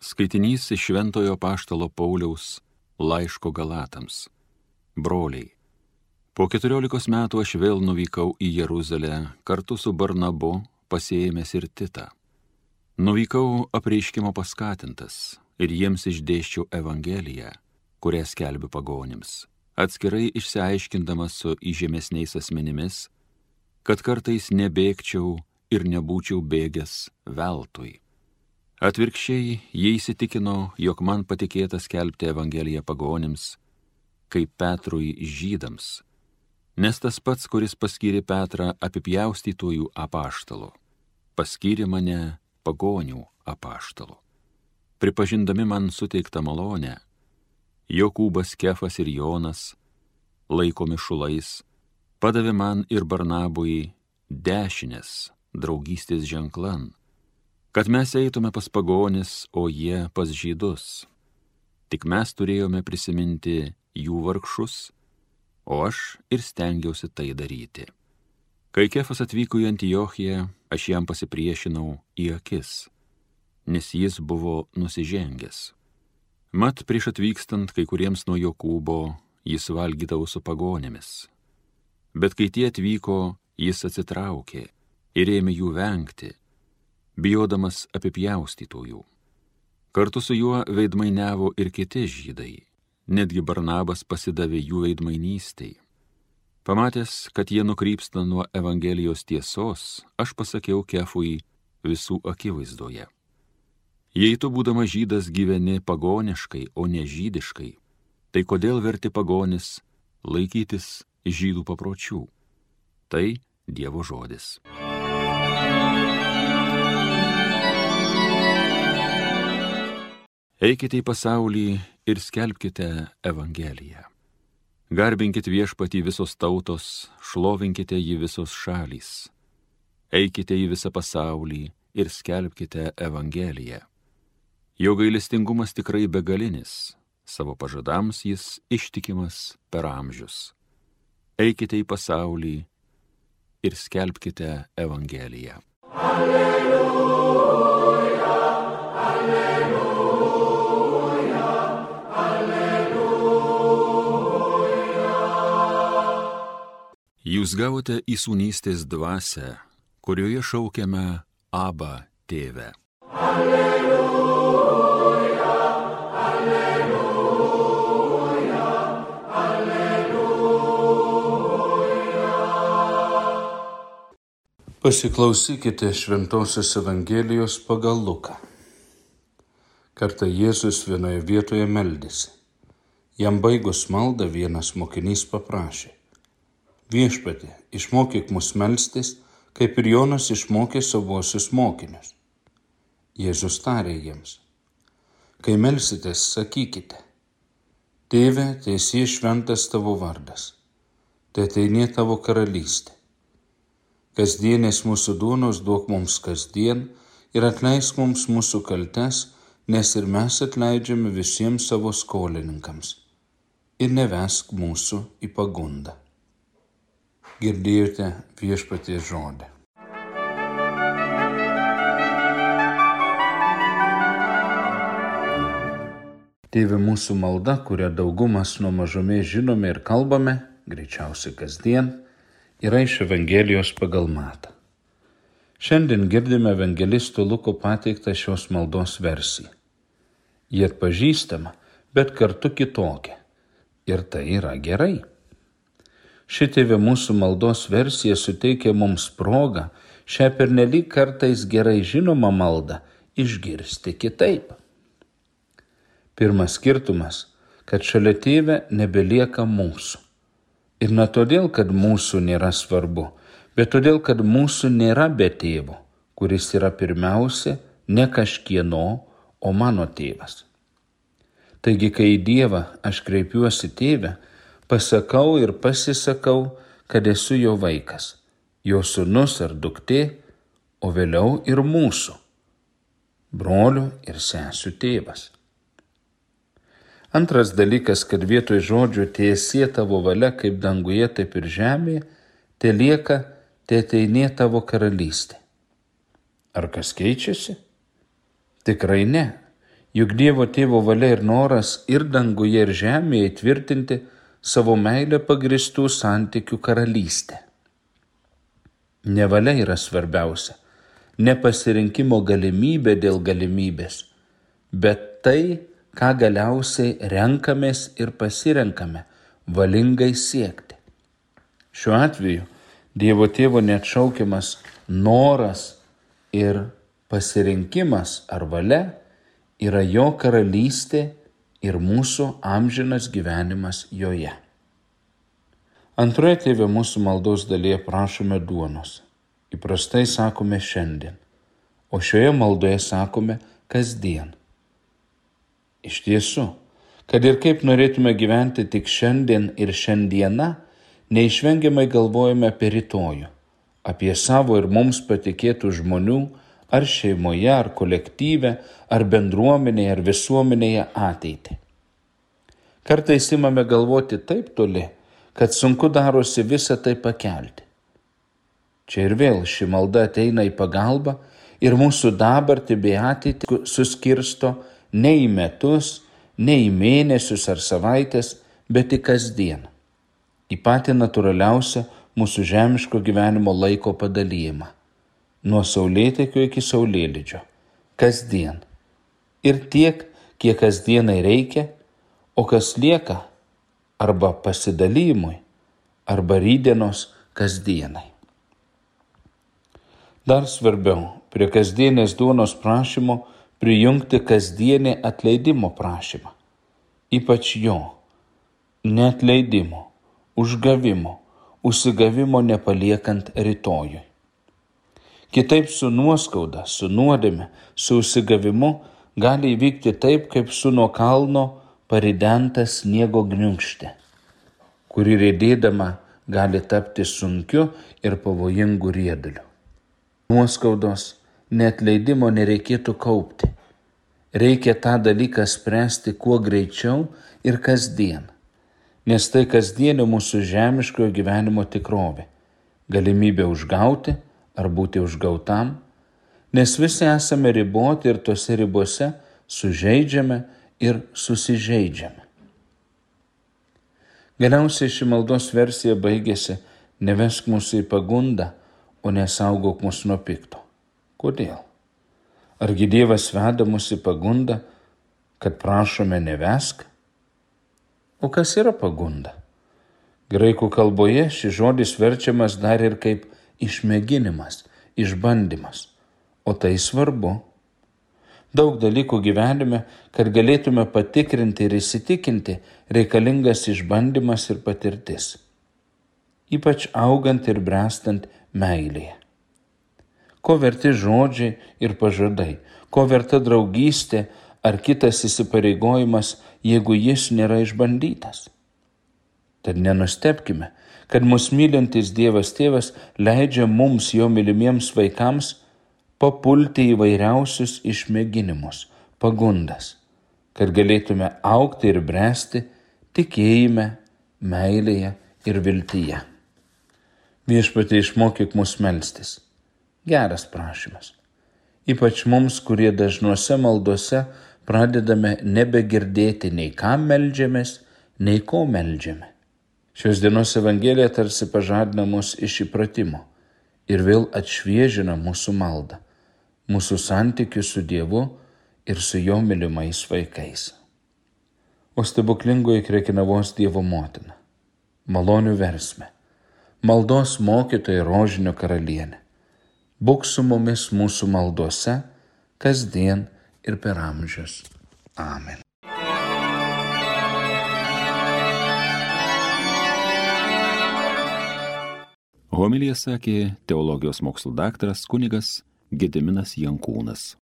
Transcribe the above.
Skaitinys iš Šventojo Paštalo Pauliaus laiško Galatams. Broliai, po keturiolikos metų aš vėl nuvykau į Jeruzalę kartu su Barnabu, pasėjęs ir Titą. Nuvykau apreiškimo paskatintas ir jiems išdėščiau Evangeliją, kurią skelbiu pagonims, atskirai išsiaiškindamas su įžemesniais asmenimis, kad kartais nebėgčiau ir nebūčiau bėgęs veltui. Atvirkščiai jie įsitikino, jog man patikėta skelbti Evangeliją pagonims, kaip Petrui žydams, nes tas pats, kuris paskyrė Petrą apipjaustytojų apaštalų, paskyrė mane pagonių apaštalų. Pripažindami man suteiktą malonę, Jokūbas, Kefas ir Jonas, laikomi šulais, padavė man ir Barnabui dešinės draugystės ženklan, kad mes eitume pas pagonis, o jie pas žydus. Tik mes turėjome prisiminti jų vargšus, o aš ir stengiausi tai daryti. Kai Kefas atvyko į Antiochiją, aš jam pasipriešinau į akis, nes jis buvo nusižengęs. Mat prieš atvykstant kai kuriems nuo Jokūbo jis valgydavo su pagonėmis. Bet kai tie atvyko, jis atsitraukė ir ėmė jų vengti, bijodamas apipjaustytojų. Kartu su juo veidmainiavo ir kiti žydai Netgi Barnabas pasidavė jų veidmainystiai. Pamatęs, kad jie nukrypsta nuo Evangelijos tiesos, aš pasakiau Kefui visų akivaizdoje. Jei tu būdama žydas gyveni pagoniškai, o ne žydiškai, tai kodėl verti pagonis laikytis žydų papročių? Tai Dievo žodis. Eikite į pasaulį ir skelbkite Evangeliją. Garbinkite viešpatį visos tautos, šlovinkite jį visos šalys. Eikite į visą pasaulį ir skelbkite Evangeliją. Jo gailestingumas tikrai begalinis, savo pažadams jis ištikimas per amžius. Eikite į pasaulį ir skelbkite Evangeliją. Alleluja. Jūs gavote įsūnystės dvasę, kurioje šaukiame Abba tėvę. Alleluja, alleluja, alleluja. Pasiklausykite Šventojios Evangelijos pagal Luką. Kartą Jėzus vienoje vietoje meldėsi. Jam baigus maldą vienas mokinys paprašė Viešpatė, išmokyk mus melstis, kaip ir Jonas išmokė savosius mokinius. Jėzus tarė jiems, kai melsitės, sakykite, Tėve, teisie šventas tavo vardas, te ateinė tavo karalystė. Kasdienės mūsų duonos duok mums kasdien ir atleisk mums mūsų kaltes, nes ir mes atleidžiame visiems savo skolininkams. Ir nevesk mūsų į pagundą girdėjote viešpaties žodį. Tėve mūsų malda, kurią daugumas nuo mažumės žinome ir kalbame, greičiausiai kasdien, yra iš Evangelijos pagal matą. Šiandien girdime evangelisto Luko pateiktą šios maldos versiją. Jie atpažįstama, bet kartu kitokia. Ir tai yra gerai. Šitėvė mūsų maldos versija suteikia mums progą šią pernelyg kartais gerai žinomą maldą išgirsti kitaip. Pirmas skirtumas, kad šalia tėvė nebelieka mūsų. Ir ne todėl, kad mūsų nėra svarbu, bet todėl, kad mūsų nėra be tėvo, kuris yra pirmiausia ne kažkieno, o mano tėvas. Taigi, kai į Dievą aš kreipiuosi tėvę, pasakau ir pasisakau, kad esu jo vaikas, jo sunus ar duktė, o vėliau ir mūsų, brolių ir sesijų tėvas. Antras dalykas, kad vietoj žodžių tiesie tavo valia kaip danguje, taip ir žemėje, te lieka, te ateinė tavo karalystė. Ar kas keičiasi? Tikrai ne. Juk Dievo tėvo valia ir noras ir danguje, ir žemėje įtvirtinti savo meilę pagristų santykių karalystę. Nevalia yra svarbiausia, ne pasirinkimo galimybė dėl galimybės, bet tai, ką galiausiai renkamės ir pasirenkame valingai siekti. Šiuo atveju Dievo tėvo neatšaukiamas noras ir pasirinkimas ar valia yra jo karalystė ir mūsų amžinas gyvenimas joje. Antroje tėvė mūsų maldos dalyje prašome duonos. Įprastai sakome šiandien, o šioje maldoje sakome kasdien. Iš tiesų, kad ir kaip norėtume gyventi tik šiandien ir šiandieną, neišvengiamai galvojame apie rytojų, apie savo ir mums patikėtų žmonių, ar šeimoje, ar kolektyve, ar bendruomenėje, ar visuomenėje ateitį. Kartais imame galvoti taip toli, kad sunku darosi visą tai pakelti. Čia ir vėl ši malda ateina į pagalbą ir mūsų dabartį bei ateitį suskirsto ne į metus, ne į mėnesius ar savaitės, bet į kasdieną į patį natūraliausią mūsų žemiško gyvenimo laiko padalyjimą - nuo saulėtekio iki saulėlydžio - kasdien. Ir tiek, kiek kasdienai reikia, o kas lieka arba pasidalymui, arba rydienos kasdienai. Dar svarbiau, prie kasdienės duonos prašymo prijungti kasdienį atleidimo prašymą, ypač jo, neatleidimo užgavimo, užsigavimo nepaliekant rytojui. Kitaip su nuoskauda, su nuodėme, su užsigavimu gali įvykti taip, kaip su nuo kalno paridentas sniego gniunkštė, kuri rėdėdama gali tapti sunkiu ir pavojingu rieduliu. Nuoskaudos, netleidimo nereikėtų kaupti. Reikia tą dalyką spręsti kuo greičiau ir kasdien nes tai kasdienio mūsų žemiškojo gyvenimo tikrovė - galimybė užgauti ar būti užgautam, nes visi esame riboti ir tose ribose sužeidžiame ir susižeidžiame. Galiausiai ši maldos versija baigėsi nevesk mūsų į pagundą, o nesaugok mūsų nuo pikto. Kodėl? Argi Dievas veda mus į pagundą, kad prašome nevesk? O kas yra pagunda? Graikų kalboje šis žodis verčiamas dar ir kaip išmėginimas, išbandymas. O tai svarbu. Daug dalykų gyvenime, kad galėtume patikrinti ir įsitikinti, reikalingas išbandymas ir patirtis. Ypač augant ir brestant meilėje. Ko verti žodžiai ir pažadai, ko verta draugystė ar kitas įsipareigojimas, jeigu jis nėra išbandytas. Tad nenustepkime, kad mus mylintis Dievas Tėvas leidžia mums, jo mylimiems vaikams, papulti įvairiausius išmėginimus, pagundas, kad galėtume aukti ir bręsti tikėjime, meilėje ir viltyje. Viešpatie išmokyk mus melstis. Geras prašymas. Ypač mums, kurie dažnuose maldose pradedame nebegirdėti nei kam melžiamės, nei ko melžiame. Šios dienos Evangelija tarsi pažadina mus iš įpratimo ir vėl atšviežina mūsų maldą, mūsų santykių su Dievu ir su jo mylimais vaikais. O stebuklingoji Krekinavos Dievo motina, malonių versme, maldos mokytoja rožinio karalienė, būk su mumis mūsų maldose, kasdien ir per amžius. Amen. Homilija sakė teologijos mokslo daktaras kunigas Gediminas Jankūnas.